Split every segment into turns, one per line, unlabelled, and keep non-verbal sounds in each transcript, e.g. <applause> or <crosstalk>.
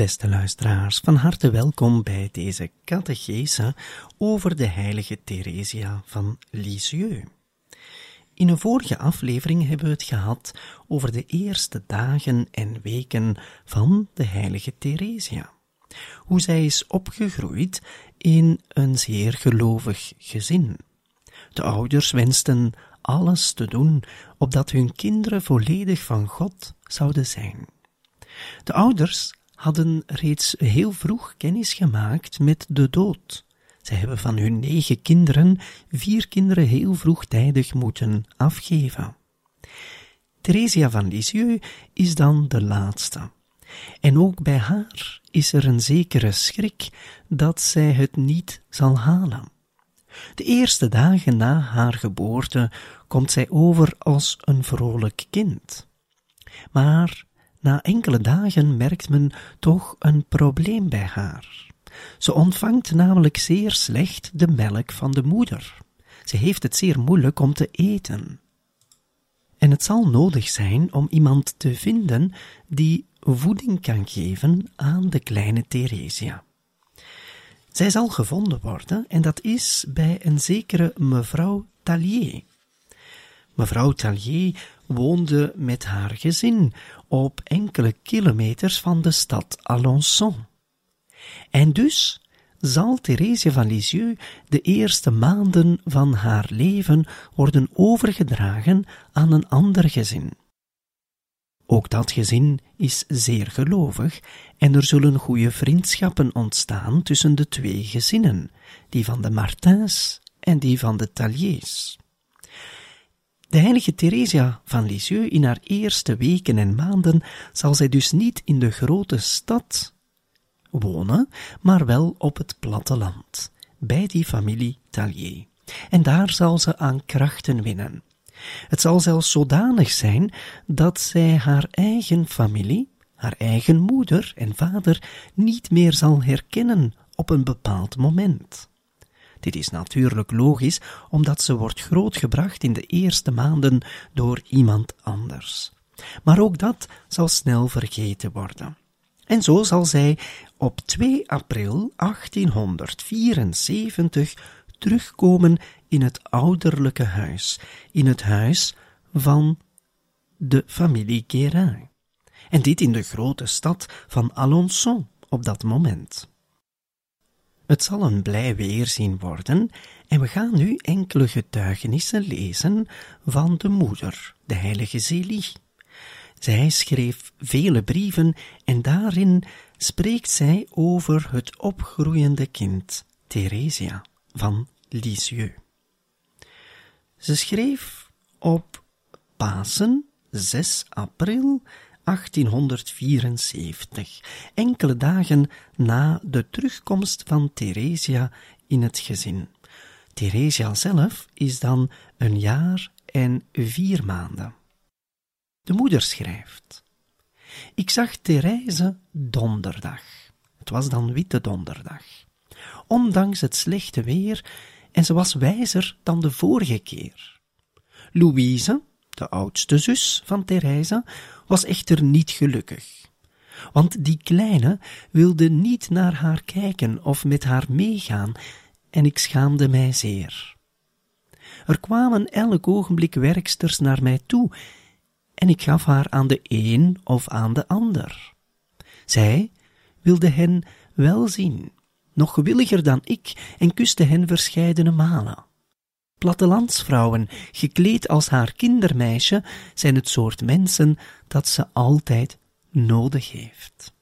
Beste luisteraars, van harte welkom bij deze catechese over de heilige Theresia van Lisieux. In een vorige aflevering hebben we het gehad over de eerste dagen en weken van de heilige Theresia. Hoe zij is opgegroeid in een zeer gelovig gezin. De ouders wensten alles te doen opdat hun kinderen volledig van God zouden zijn. De ouders hadden reeds heel vroeg kennis gemaakt met de dood. Zij hebben van hun negen kinderen vier kinderen heel vroegtijdig moeten afgeven. Theresia van Lisieux is dan de laatste. En ook bij haar is er een zekere schrik dat zij het niet zal halen. De eerste dagen na haar geboorte komt zij over als een vrolijk kind. Maar na enkele dagen merkt men toch een probleem bij haar. Ze ontvangt namelijk zeer slecht de melk van de moeder. Ze heeft het zeer moeilijk om te eten. En het zal nodig zijn om iemand te vinden die voeding kan geven aan de kleine Theresia. Zij zal gevonden worden, en dat is bij een zekere mevrouw Tallier. Mevrouw Tallier woonde met haar gezin op enkele kilometers van de stad Alençon. En dus zal Therese van Lisieux de eerste maanden van haar leven worden overgedragen aan een ander gezin. Ook dat gezin is zeer gelovig en er zullen goede vriendschappen ontstaan tussen de twee gezinnen, die van de Martins en die van de Talliers. De heilige Theresia van Lisieux in haar eerste weken en maanden zal zij dus niet in de grote stad wonen, maar wel op het platteland, bij die familie Tallier. En daar zal ze aan krachten winnen. Het zal zelfs zodanig zijn dat zij haar eigen familie, haar eigen moeder en vader niet meer zal herkennen op een bepaald moment. Dit is natuurlijk logisch, omdat ze wordt grootgebracht in de eerste maanden door iemand anders. Maar ook dat zal snel vergeten worden. En zo zal zij op 2 april 1874 terugkomen in het ouderlijke huis, in het huis van de familie Guérin. En dit in de grote stad van Alençon op dat moment. Het zal een blij weerzien worden en we gaan nu enkele getuigenissen lezen van de moeder, de heilige Zélie. Zij schreef vele brieven en daarin spreekt zij over het opgroeiende kind, Theresia van Lisieux. Ze schreef op Pasen 6 april 1874, enkele dagen na de terugkomst van Theresia in het gezin. Theresia zelf is dan een jaar en vier maanden. De moeder schrijft: Ik zag Therese donderdag. Het was dan witte donderdag. Ondanks het slechte weer, en ze was wijzer dan de vorige keer. Louise, de oudste zus van Therese, was echter niet gelukkig. Want die kleine wilde niet naar haar kijken of met haar meegaan, en ik schaamde mij zeer. Er kwamen elk ogenblik werksters naar mij toe, en ik gaf haar aan de een of aan de ander. Zij wilde hen wel zien, nog gewilliger dan ik, en kuste hen verscheidene malen. Plattelandsvrouwen, gekleed als haar kindermeisje, zijn het soort mensen dat ze altijd nodig heeft.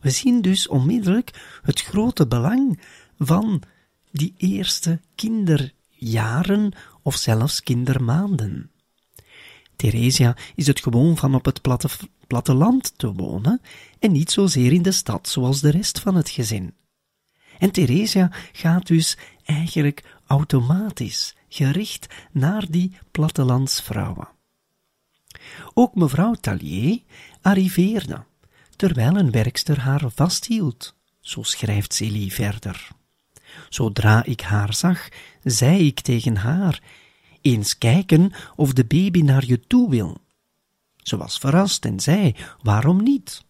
We zien dus onmiddellijk het grote belang van die eerste kinderjaren of zelfs kindermaanden. Theresia is het gewoon van op het platte, platteland te wonen en niet zozeer in de stad zoals de rest van het gezin. En Theresia gaat dus eigenlijk automatisch gericht naar die plattelandsvrouwen. Ook mevrouw Tallier arriveerde, terwijl een werkster haar vasthield, zo schrijft Celie verder. Zodra ik haar zag, zei ik tegen haar, eens kijken of de baby naar je toe wil. Ze was verrast en zei, waarom niet?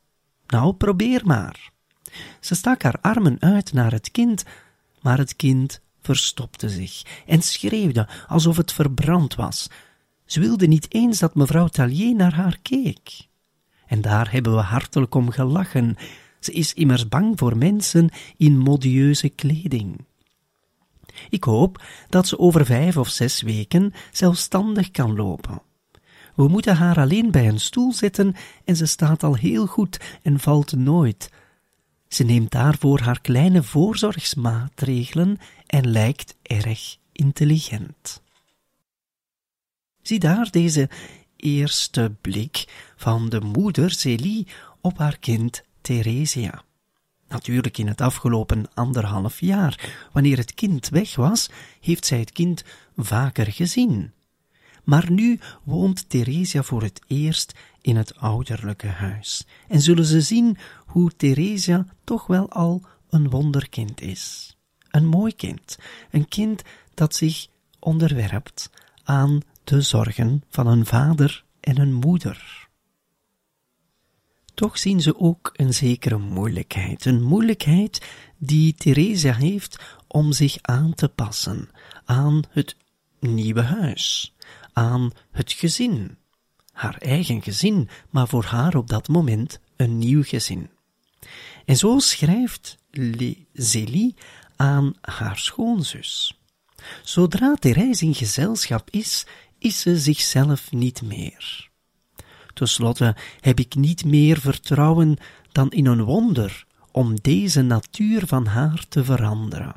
Nou, probeer maar. Ze stak haar armen uit naar het kind, maar het kind verstopte zich en schreeuwde alsof het verbrand was. Ze wilde niet eens dat mevrouw Tallier naar haar keek. En daar hebben we hartelijk om gelachen. Ze is immers bang voor mensen in modieuze kleding. Ik hoop dat ze over vijf of zes weken zelfstandig kan lopen. We moeten haar alleen bij een stoel zetten en ze staat al heel goed en valt nooit. Ze neemt daarvoor haar kleine voorzorgsmaatregelen en lijkt erg intelligent. Zie daar deze eerste blik van de moeder Celie op haar kind Theresia. Natuurlijk in het afgelopen anderhalf jaar. Wanneer het kind weg was, heeft zij het kind vaker gezien. Maar nu woont Theresia voor het eerst in het ouderlijke huis. En zullen ze zien hoe Theresia toch wel al een wonderkind is. Een mooi kind, een kind dat zich onderwerpt aan de zorgen van een vader en een moeder. Toch zien ze ook een zekere moeilijkheid, een moeilijkheid die Theresia heeft om zich aan te passen aan het nieuwe huis, aan het gezin, haar eigen gezin, maar voor haar op dat moment een nieuw gezin. En zo schrijft Zélie aan haar schoonzus. Zodra Therese in gezelschap is, is ze zichzelf niet meer. Ten slotte heb ik niet meer vertrouwen dan in een wonder om deze natuur van haar te veranderen.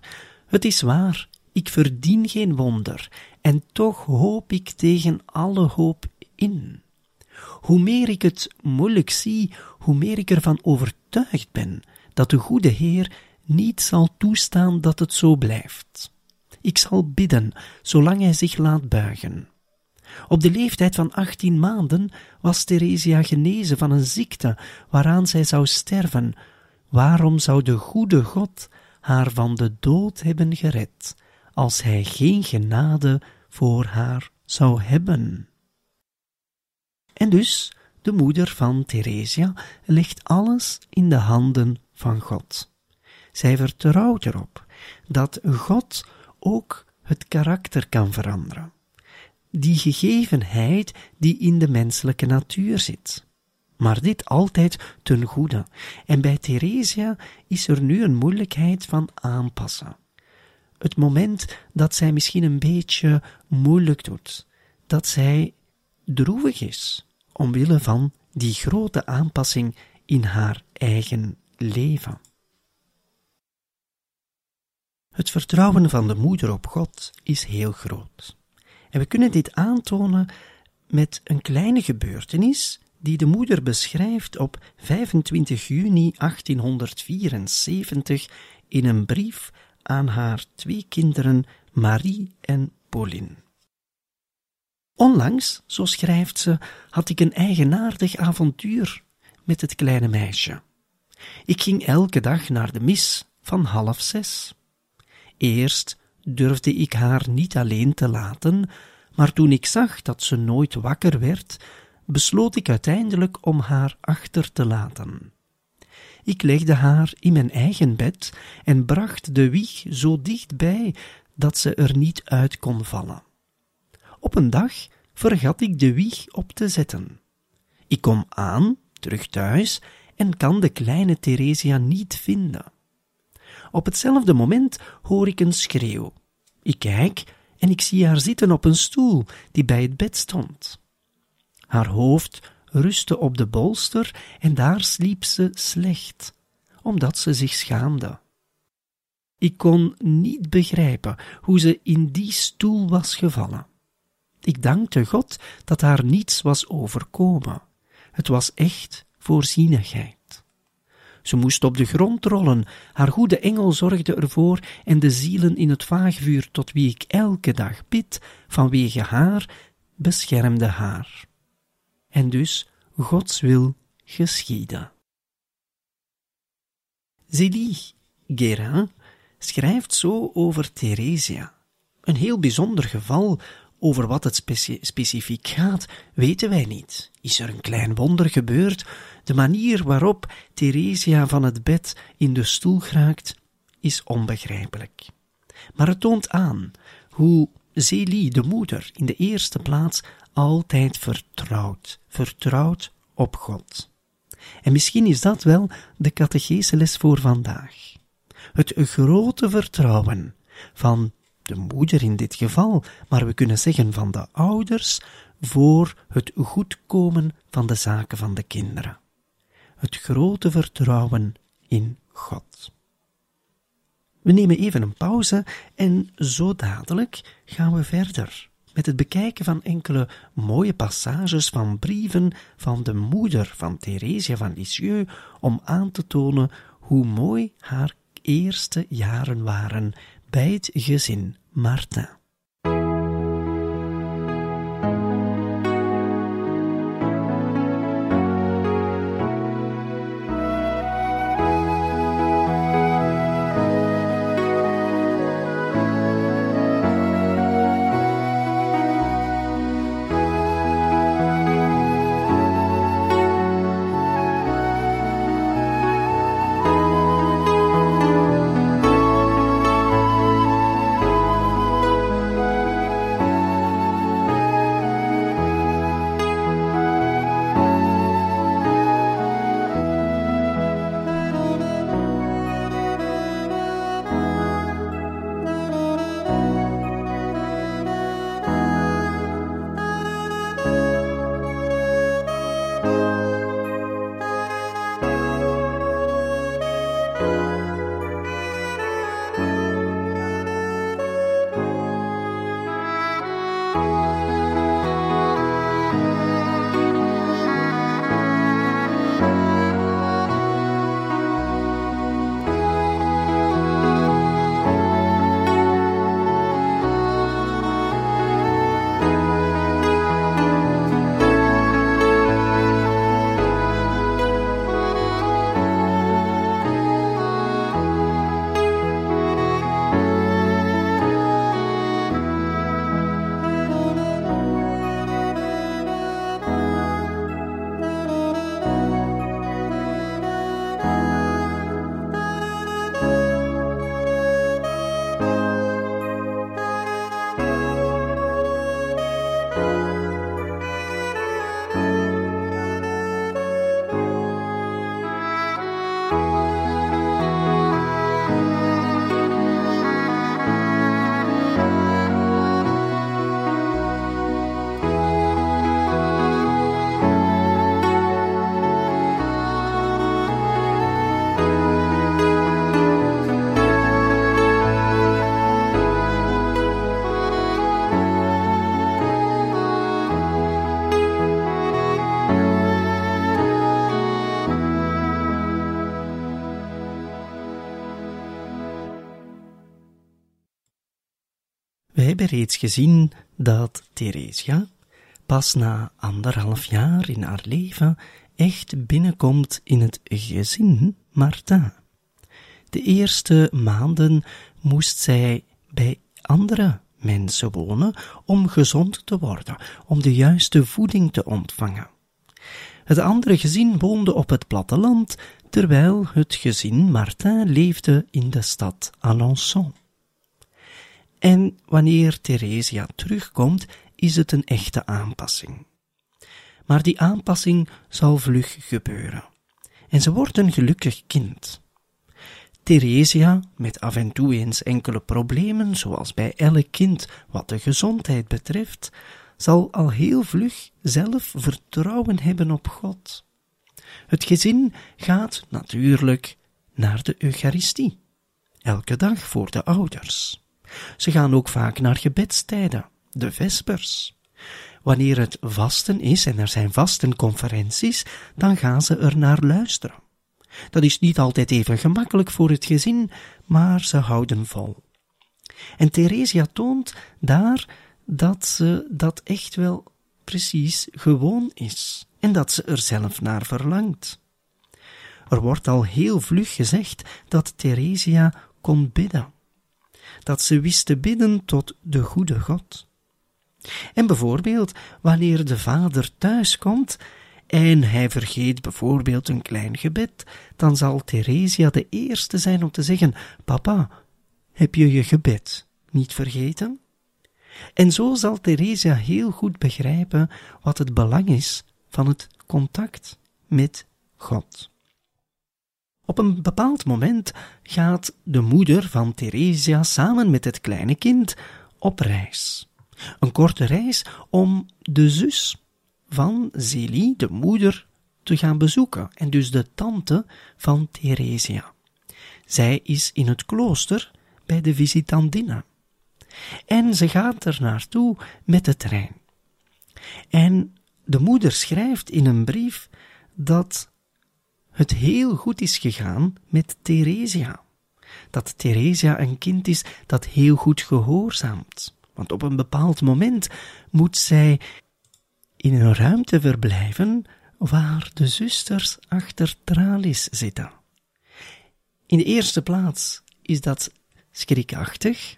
Het is waar, ik verdien geen wonder, en toch hoop ik tegen alle hoop in. Hoe meer ik het moeilijk zie, hoe meer ik ervan overtuigd ben dat de goede Heer niet zal toestaan dat het zo blijft. Ik zal bidden, zolang hij zich laat buigen. Op de leeftijd van achttien maanden was Theresia genezen van een ziekte waaraan zij zou sterven. Waarom zou de goede God haar van de dood hebben gered, als hij geen genade voor haar zou hebben? En dus, de moeder van Theresia legt alles in de handen van God. Zij vertrouwt erop dat God ook het karakter kan veranderen die gegevenheid die in de menselijke natuur zit. Maar dit altijd ten goede. En bij Theresia is er nu een moeilijkheid van aanpassen. Het moment dat zij misschien een beetje moeilijk doet, dat zij droevig is, omwille van die grote aanpassing in haar eigen leven. Het vertrouwen van de moeder op God is heel groot. En we kunnen dit aantonen met een kleine gebeurtenis die de moeder beschrijft op 25 juni 1874 in een brief aan haar twee kinderen Marie en Pauline. Onlangs, zo schrijft ze, had ik een eigenaardig avontuur met het kleine meisje. Ik ging elke dag naar de mis van half zes. Eerst durfde ik haar niet alleen te laten, maar toen ik zag dat ze nooit wakker werd, besloot ik uiteindelijk om haar achter te laten. Ik legde haar in mijn eigen bed en bracht de wieg zo dichtbij dat ze er niet uit kon vallen. Op een dag vergat ik de wieg op te zetten. Ik kom aan, terug thuis, en kan de kleine Theresia niet vinden. Op hetzelfde moment hoor ik een schreeuw. Ik kijk en ik zie haar zitten op een stoel die bij het bed stond. Haar hoofd rustte op de bolster en daar sliep ze slecht, omdat ze zich schaamde. Ik kon niet begrijpen hoe ze in die stoel was gevallen. Ik dankte God dat haar niets was overkomen. Het was echt voorzienigheid. Ze moest op de grond rollen, haar goede engel zorgde ervoor en de zielen in het vaagvuur tot wie ik elke dag bid, vanwege haar, beschermde haar. En dus Gods wil geschieden. Zélie Guérin schrijft zo over Theresia. Een heel bijzonder geval, over wat het specifiek gaat, weten wij niet. Is er een klein wonder gebeurd? De manier waarop Theresia van het bed in de stoel geraakt, is onbegrijpelijk. Maar het toont aan hoe Zélie, de moeder, in de eerste plaats altijd vertrouwt, vertrouwt op God. En misschien is dat wel de catechese les voor vandaag. Het grote vertrouwen van de moeder in dit geval, maar we kunnen zeggen van de ouders, voor het goedkomen van de zaken van de kinderen. Het grote vertrouwen in God. We nemen even een pauze en zo dadelijk gaan we verder met het bekijken van enkele mooie passages van brieven van de moeder van Theresia van Lisieux om aan te tonen hoe mooi haar eerste jaren waren bij het gezin Martin. Hebben reeds gezien dat Theresia pas na anderhalf jaar in haar leven echt binnenkomt in het gezin Martin. De eerste maanden moest zij bij andere mensen wonen om gezond te worden, om de juiste voeding te ontvangen. Het andere gezin woonde op het platteland, terwijl het gezin Martin leefde in de stad Alençon. En wanneer Theresia terugkomt, is het een echte aanpassing. Maar die aanpassing zal vlug gebeuren. En ze wordt een gelukkig kind. Theresia, met af en toe eens enkele problemen, zoals bij elk kind wat de gezondheid betreft, zal al heel vlug zelf vertrouwen hebben op God. Het gezin gaat natuurlijk naar de Eucharistie, elke dag voor de ouders. Ze gaan ook vaak naar gebedstijden, de vespers. Wanneer het vasten is en er zijn vastenconferenties, dan gaan ze er naar luisteren. Dat is niet altijd even gemakkelijk voor het gezin, maar ze houden vol. En Theresia toont daar dat ze dat echt wel precies gewoon is en dat ze er zelf naar verlangt. Er wordt al heel vlug gezegd dat Theresia kon bidden, dat ze wist te bidden tot de goede God. En bijvoorbeeld wanneer de vader thuis komt en hij vergeet bijvoorbeeld een klein gebed, dan zal Theresia de eerste zijn om te zeggen: Papa, heb je je gebed niet vergeten? En zo zal Theresia heel goed begrijpen wat het belang is van het contact met God. Op een bepaald moment gaat de moeder van Theresia samen met het kleine kind op reis. Een korte reis om de zus van Zélie, de moeder, te gaan bezoeken, en dus de tante van Theresia. Zij is in het klooster bij de visitandina. En ze gaat er naartoe met de trein. En de moeder schrijft in een brief dat het heel goed is gegaan met Theresia. Dat Theresia een kind is dat heel goed gehoorzaamt. Want op een bepaald moment moet zij in een ruimte verblijven waar de zusters achter tralies zitten. In de eerste plaats is dat schrikachtig,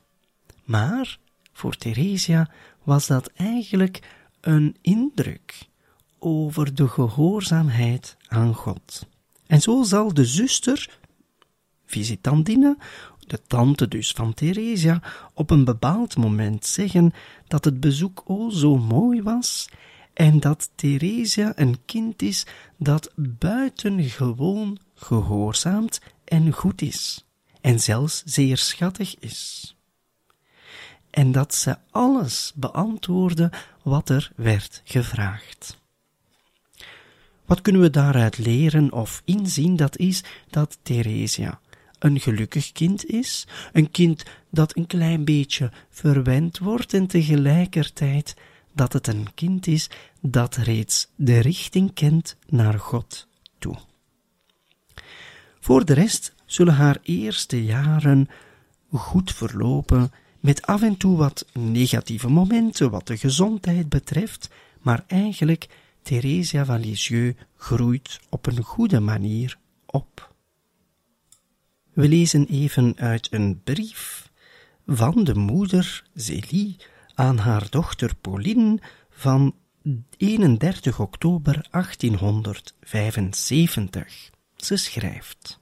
maar voor Theresia was dat eigenlijk een indruk over de gehoorzaamheid aan God. En zo zal de zuster, visitandine, de tante dus van Theresia, op een bepaald moment zeggen dat het bezoek o zo mooi was en dat Theresia een kind is dat buitengewoon gehoorzaamt en goed is, en zelfs zeer schattig is. En dat ze alles beantwoordde wat er werd gevraagd. Wat kunnen we daaruit leren of inzien? Dat is dat Theresia een gelukkig kind is, een kind dat een klein beetje verwend wordt en tegelijkertijd dat het een kind is dat reeds de richting kent naar God toe. Voor de rest zullen haar eerste jaren goed verlopen, met af en toe wat negatieve momenten wat de gezondheid betreft, maar eigenlijk Theresia van Lisieux groeit op een goede manier op. We lezen even uit een brief van de moeder Zélie aan haar dochter Pauline van 31 oktober 1875. Ze schrijft: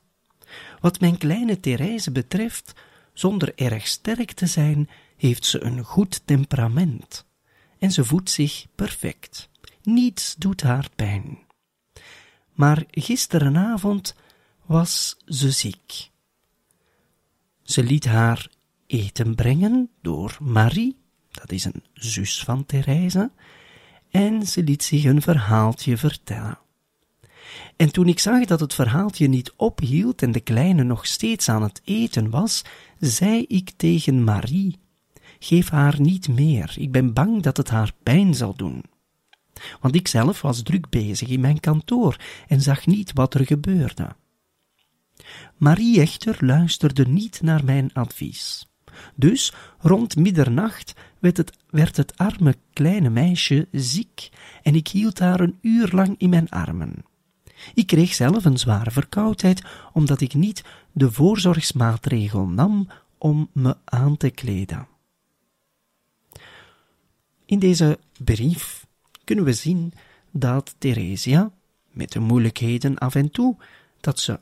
Wat mijn kleine Therese betreft, zonder erg sterk te zijn, heeft ze een goed temperament en ze voedt zich perfect. Niets doet haar pijn. Maar gisterenavond was ze ziek. Ze liet haar eten brengen door Marie, dat is een zus van Therese, en ze liet zich een verhaaltje vertellen. En toen ik zag dat het verhaaltje niet ophield en de kleine nog steeds aan het eten was, zei ik tegen Marie: Geef haar niet meer, ik ben bang dat het haar pijn zal doen. Want ik zelf was druk bezig in mijn kantoor en zag niet wat er gebeurde. Marie echter luisterde niet naar mijn advies. Dus rond middernacht werd het, werd het arme kleine meisje ziek en ik hield haar een uur lang in mijn armen. Ik kreeg zelf een zware verkoudheid omdat ik niet de voorzorgsmaatregel nam om me aan te kleden. In deze brief kunnen we zien dat Theresia, met de moeilijkheden af en toe, dat ze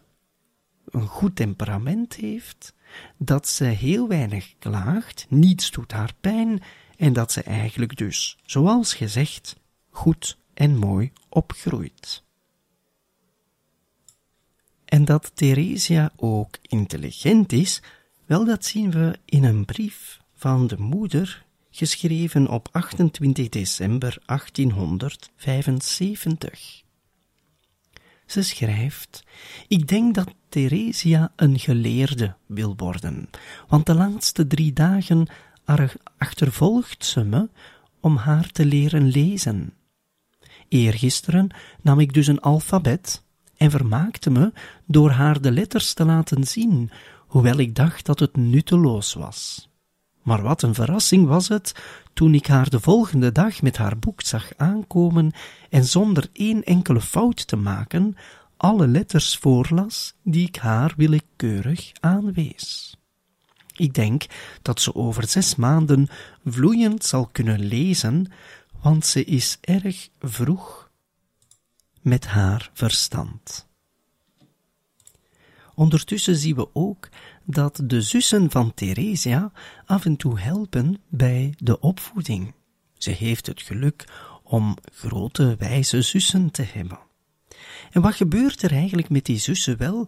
een goed temperament heeft, dat ze heel weinig klaagt, niets doet haar pijn en dat ze eigenlijk dus, zoals gezegd, goed en mooi opgroeit. En dat Theresia ook intelligent is, wel dat zien we in een brief van de moeder, geschreven op 28 december 1875. Ze schrijft: Ik denk dat Theresia een geleerde wil worden, want de laatste drie dagen achtervolgt ze me om haar te leren lezen. Eergisteren nam ik dus een alfabet en vermaakte me door haar de letters te laten zien, hoewel ik dacht dat het nutteloos was. Maar wat een verrassing was het toen ik haar de volgende dag met haar boek zag aankomen en zonder één enkele fout te maken alle letters voorlas die ik haar willekeurig aanwees. Ik denk dat ze over zes maanden vloeiend zal kunnen lezen, want ze is erg vroeg met haar verstand. Ondertussen zien we ook dat de zussen van Theresia af en toe helpen bij de opvoeding. Ze heeft het geluk om grote wijze zussen te hebben. En wat gebeurt er eigenlijk met die zussen wel?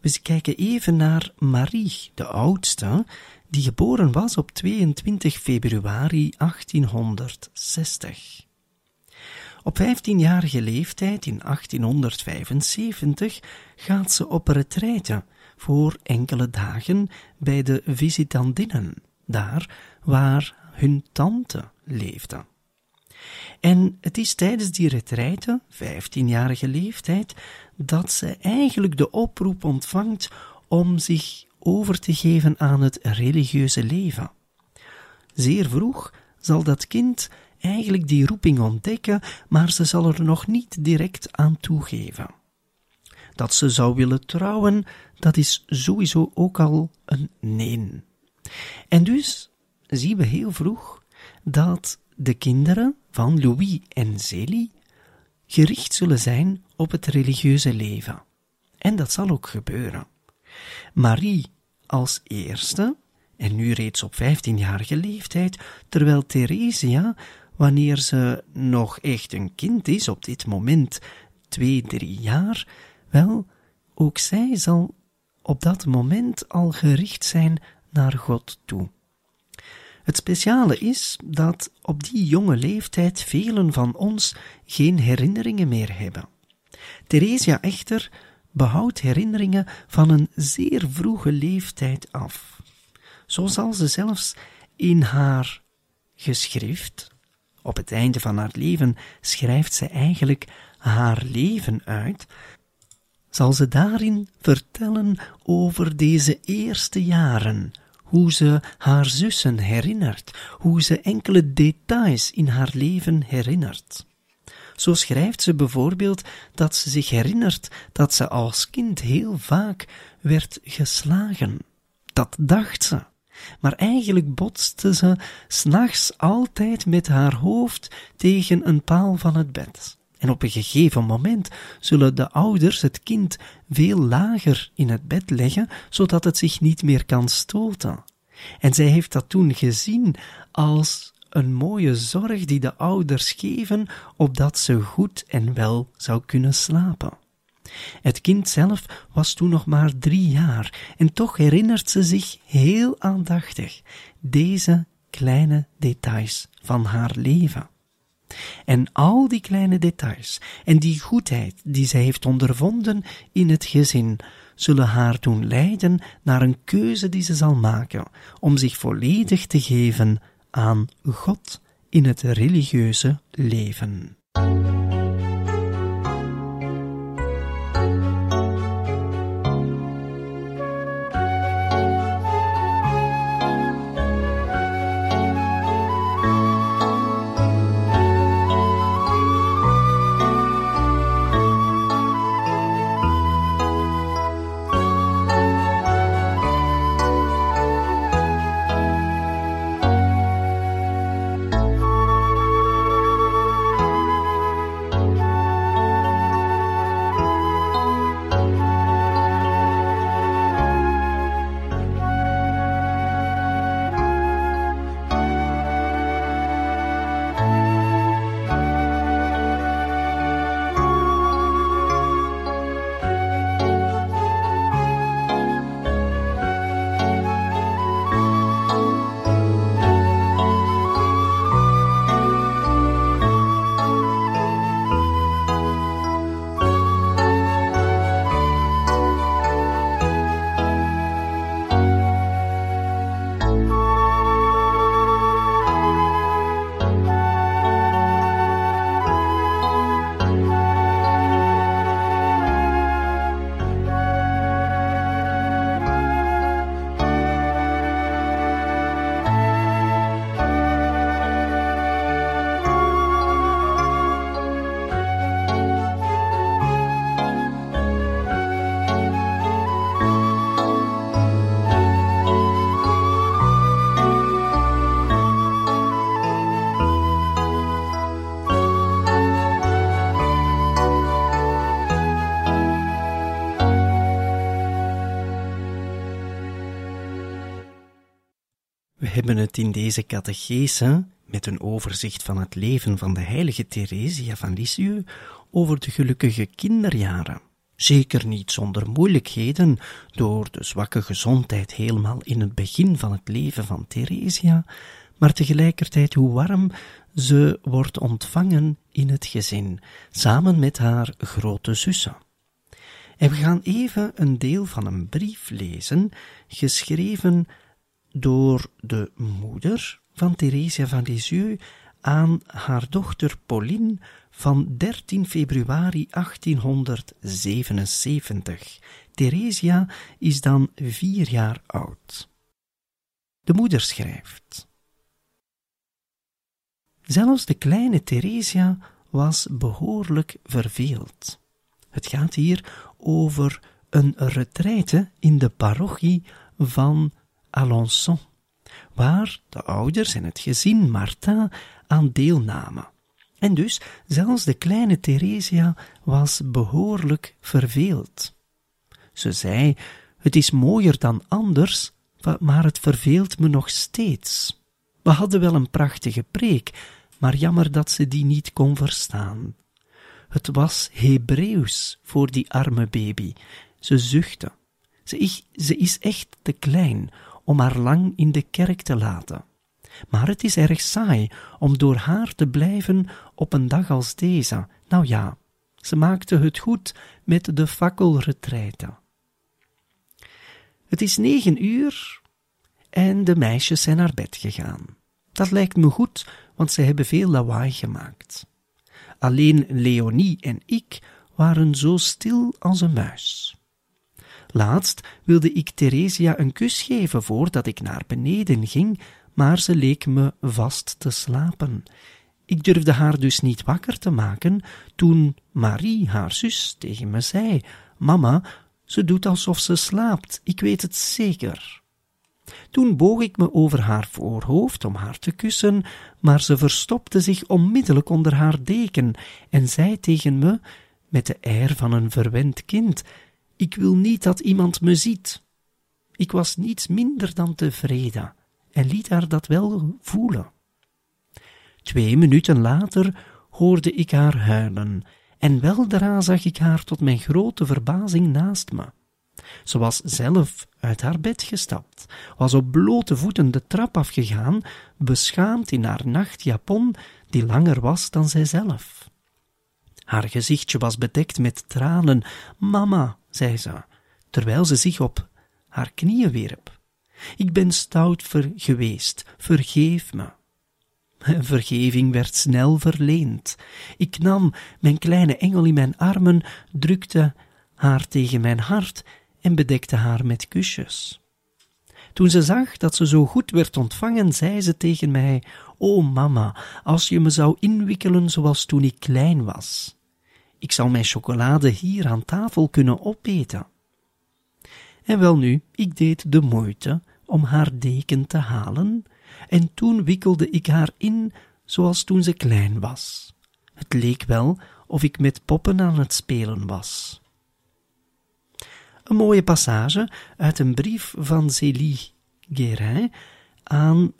We kijken even naar Marie, de oudste, die geboren was op 22 februari 1860. Op 15-jarige leeftijd in 1875 gaat ze op retraite voor enkele dagen bij de visitandinnen, daar waar hun tante leefde. En het is tijdens die retraite, 15-jarige leeftijd, dat ze eigenlijk de oproep ontvangt om zich over te geven aan het religieuze leven. Zeer vroeg zal dat kind eigenlijk die roeping ontdekken, maar ze zal er nog niet direct aan toegeven. Dat ze zou willen trouwen, dat is sowieso ook al een nee. En dus zien we heel vroeg dat de kinderen van Louis en Zélie gericht zullen zijn op het religieuze leven. En dat zal ook gebeuren. Marie als eerste, en nu reeds op vijftienjarige leeftijd, terwijl Theresia, wanneer ze nog echt een kind is, op dit moment twee, drie jaar, wel, ook zij zal op dat moment al gericht zijn naar God toe. Het speciale is dat op die jonge leeftijd velen van ons geen herinneringen meer hebben. Theresia echter behoudt herinneringen van een zeer vroege leeftijd af. Zo zal ze zelfs in haar geschrift, op het einde van haar leven schrijft ze eigenlijk haar leven uit, zal ze daarin vertellen over deze eerste jaren, hoe ze haar zussen herinnert, hoe ze enkele details in haar leven herinnert. Zo schrijft ze bijvoorbeeld dat ze zich herinnert dat ze als kind heel vaak werd geslagen. Dat dacht ze. Maar eigenlijk botste ze s'nachts altijd met haar hoofd tegen een paal van het bed. En op een gegeven moment zullen de ouders het kind veel lager in het bed leggen, zodat het zich niet meer kan stoten. En zij heeft dat toen gezien als een mooie zorg die de ouders geven, opdat ze goed en wel zou kunnen slapen. Het kind zelf was toen nog maar drie jaar, en toch herinnert ze zich heel aandachtig deze kleine details van haar leven. En al die kleine details en die goedheid die zij heeft ondervonden in het gezin, zullen haar doen leiden naar een keuze die ze zal maken om zich volledig te geven aan God in het religieuze leven. Hebben het in deze catechese, met een overzicht van het leven van de heilige Theresia van Lisieux, over de gelukkige kinderjaren. Zeker niet zonder moeilijkheden, door de zwakke gezondheid helemaal in het begin van het leven van Theresia, maar tegelijkertijd hoe warm ze wordt ontvangen in het gezin, samen met haar grote zussen. En we gaan even een deel van een brief lezen, geschreven door de moeder van Theresia van Lisieux aan haar dochter Pauline van 13 februari 1877. Theresia is dan vier jaar oud. De moeder schrijft. Zelfs de kleine Theresia was behoorlijk verveeld. Het gaat hier over een retraite in de parochie van Alençon, waar de ouders en het gezin Martin aan deelnamen. En dus zelfs de kleine Theresia was behoorlijk verveeld. Ze zei: Het is mooier dan anders, maar het verveelt me nog steeds. We hadden wel een prachtige preek, maar jammer dat ze die niet kon verstaan. Het was Hebreeuws voor die arme baby. Ze zuchtte. Ze ze is echt te klein om haar lang in de kerk te laten. Maar het is erg saai om door haar te blijven op een dag als deze. Nou ja, ze maakte het goed met de fakkelretreiten. Het is negen uur en de meisjes zijn naar bed gegaan. Dat lijkt me goed, want ze hebben veel lawaai gemaakt. Alleen Leonie en ik waren zo stil als een muis. Laatst wilde ik Theresia een kus geven voordat ik naar beneden ging, maar ze leek me vast te slapen. Ik durfde haar dus niet wakker te maken, toen Marie, haar zus, tegen me zei: Mama, ze doet alsof ze slaapt, ik weet het zeker. Toen boog ik me over haar voorhoofd om haar te kussen, maar ze verstopte zich onmiddellijk onder haar deken en zei tegen me, met de air van een verwend kind: Ik wil niet dat iemand me ziet. Ik was niets minder dan tevreden en liet haar dat wel voelen. Twee minuten later hoorde ik haar huilen, en weldra zag ik haar tot mijn grote verbazing naast me. Ze was zelf uit haar bed gestapt, was op blote voeten de trap afgegaan, beschaamd in haar nachtjapon die langer was dan zijzelf. Haar gezichtje was bedekt met tranen. Mama, zei ze, terwijl ze zich op haar knieën wierp. Ik ben stout geweest, vergeef me. <laughs> Vergeving werd snel verleend. Ik nam mijn kleine engel in mijn armen, drukte haar tegen mijn hart en bedekte haar met kusjes. Toen ze zag dat ze zo goed werd ontvangen, zei ze tegen mij: O mama, als je me zou inwikkelen zoals toen ik klein was. Ik zou mijn chocolade hier aan tafel kunnen opeten. En welnu, ik deed de moeite om haar deken te halen, en toen wikkelde ik haar in zoals toen ze klein was. Het leek wel of ik met poppen aan het spelen was. Een mooie passage uit een brief van Célie Guérin aan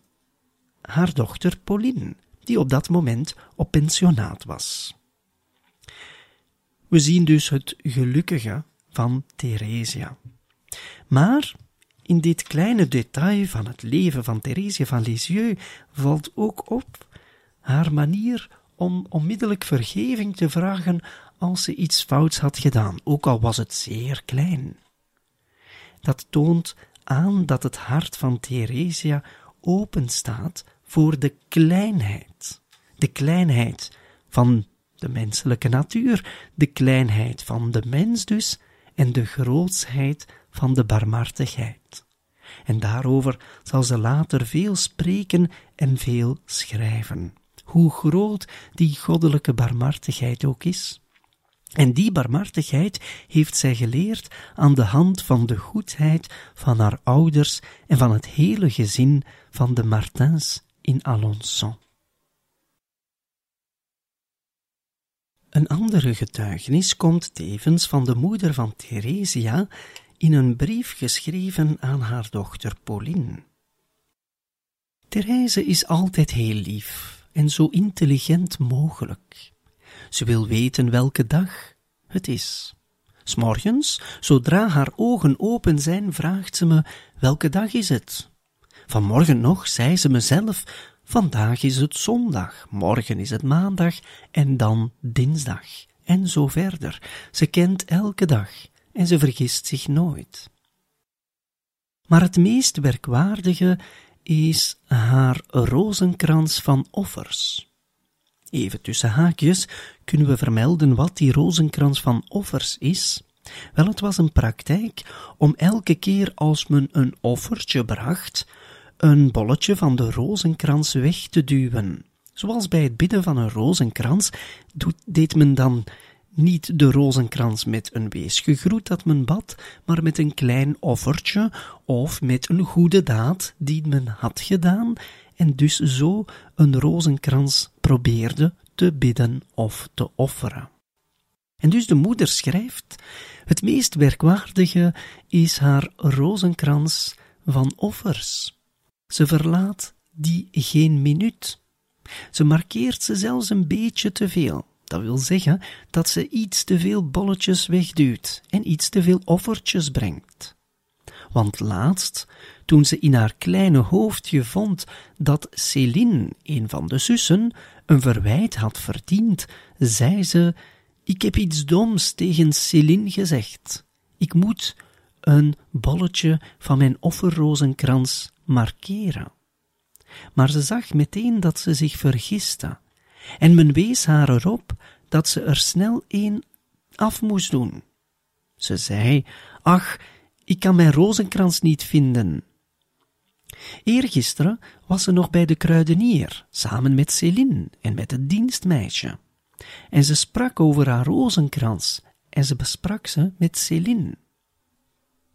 haar dochter Pauline, die op dat moment op pensionaat was. We zien dus het gelukkige van Theresia. Maar in dit kleine detail van het leven van Theresia van Lisieux valt ook op haar manier om onmiddellijk vergeving te vragen als ze iets fouts had gedaan, ook al was het zeer klein. Dat toont aan dat het hart van Theresia open staat voor de kleinheid, de kleinheid van de menselijke natuur, de kleinheid van de mens dus, en de grootsheid van de barmhartigheid. En daarover zal ze later veel spreken en veel schrijven. Hoe groot die goddelijke barmhartigheid ook is. En die barmhartigheid heeft zij geleerd aan de hand van de goedheid van haar ouders en van het hele gezin van de Martins in Alençon. Een andere getuigenis komt tevens van de moeder van Theresia in een brief geschreven aan haar dochter Pauline. Therese is altijd heel lief en zo intelligent mogelijk. Ze wil weten welke dag het is. S'morgens, zodra haar ogen open zijn, vraagt ze me welke dag is het. Vanmorgen nog zei ze mezelf, vandaag is het zondag, morgen is het maandag en dan dinsdag. En zo verder. Ze kent elke dag en ze vergist zich nooit. Maar het meest werkwaardige is haar rozenkrans van offers. Even tussen haakjes kunnen we vermelden wat die rozenkrans van offers is. Wel, het was een praktijk om elke keer als men een offertje bracht, een bolletje van de rozenkrans weg te duwen. Zoals bij het bidden van een rozenkrans deed men dan niet de rozenkrans met een weesgegroet dat men bad, maar met een klein offertje of met een goede daad die men had gedaan en dus zo een rozenkrans probeerde te bidden of te offeren. En dus de moeder schrijft: Het meest werkwaardige is haar rozenkrans van offers. Ze verlaat die geen minuut. Ze markeert ze zelfs een beetje te veel. Dat wil zeggen dat ze iets te veel bolletjes wegduwt en iets te veel offertjes brengt. Want laatst, toen ze in haar kleine hoofdje vond dat Céline, een van de zussen, een verwijt had verdiend, zei ze: Ik heb iets doms tegen Céline gezegd. Ik moet een bolletje van mijn offerrozenkrans markeren. Maar ze zag meteen dat ze zich vergiste, en men wees haar erop dat ze er snel een af moest doen. Ze zei: Ach, ik kan mijn rozenkrans niet vinden. Eergisteren was ze nog bij de kruidenier, samen met Céline en met het dienstmeisje. En ze sprak over haar rozenkrans, en ze besprak ze met Céline.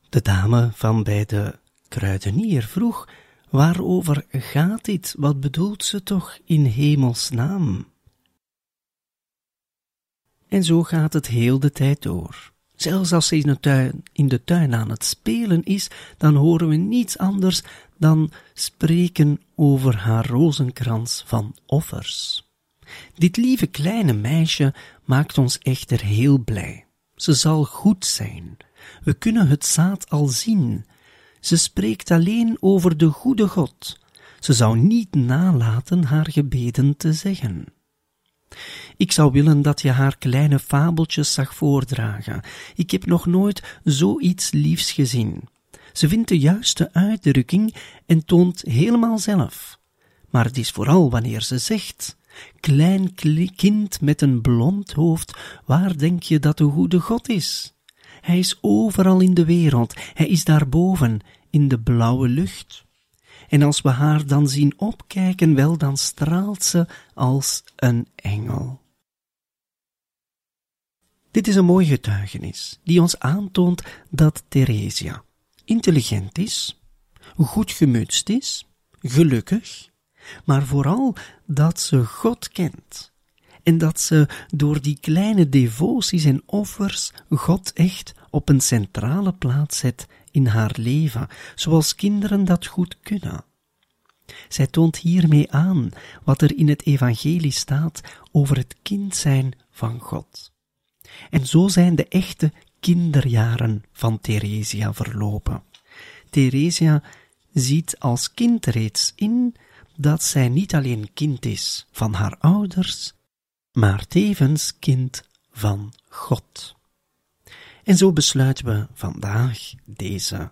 De dame van bij de kruidenier vroeg, waarover gaat dit, wat bedoelt ze toch in hemelsnaam? En zo gaat het heel de tijd door. Zelfs als ze in de, tuin, in de tuin aan het spelen is, dan horen we niets anders dan spreken over haar rozenkrans van offers. Dit lieve kleine meisje maakt ons echter heel blij. Ze zal goed zijn. We kunnen het zaad al zien. Ze spreekt alleen over de goede God. Ze zou niet nalaten haar gebeden te zeggen. Ik zou willen dat je haar kleine fabeltjes zag voordragen. Ik heb nog nooit zoiets liefs gezien. Ze vindt de juiste uitdrukking en toont helemaal zelf. Maar het is vooral wanneer ze zegt: Klein kind met een blond hoofd, waar denk je dat de goede God is? Hij is overal in de wereld, hij is daarboven, in de blauwe lucht. En als we haar dan zien opkijken, wel, dan straalt ze als een engel. Dit is een mooi getuigenis, die ons aantoont dat Theresia intelligent is, goed gemutst is, gelukkig, maar vooral dat ze God kent en dat ze door die kleine devoties en offers God echt op een centrale plaats zet in haar leven, zoals kinderen dat goed kunnen. Zij toont hiermee aan wat er in het evangelie staat over het kind zijn van God. En zo zijn de echte kinderjaren van Theresia verlopen. Theresia ziet als kind reeds in dat zij niet alleen kind is van haar ouders, maar tevens kind van God. En zo besluiten we vandaag deze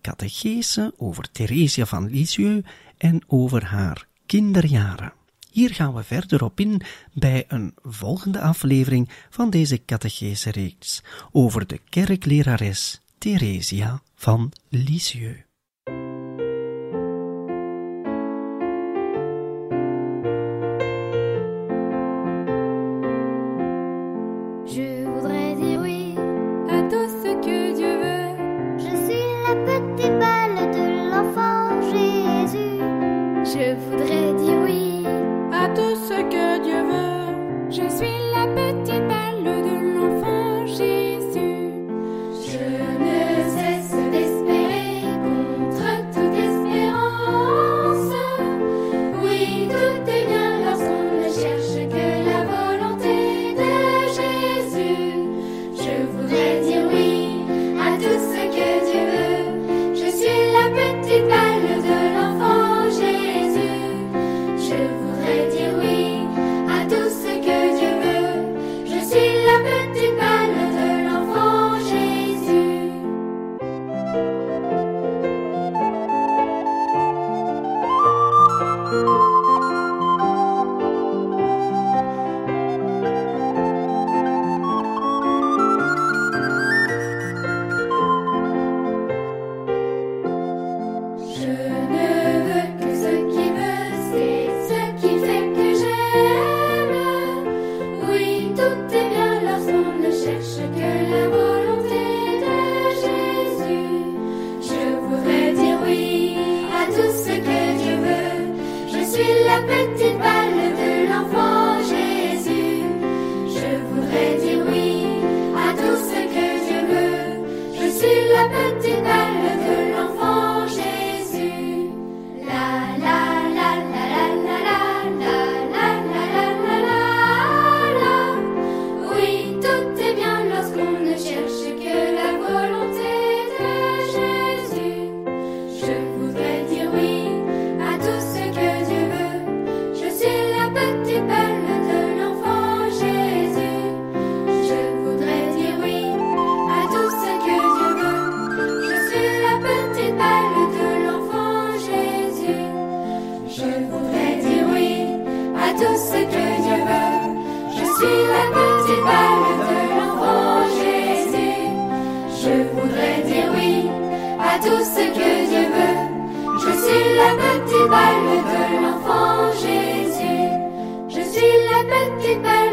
catechese over Theresia van Lisieux en over haar kinderjaren. Hier gaan we verder op in bij een volgende aflevering van deze catechese reeks over de kerklerares Theresia van Lisieux.
Je suis La petite belle de l'enfant Jésus, je voudrais dire oui à tout ce que Dieu veut, je suis la petite belle. bal de l'enfant Jésus. Je suis la petite belle.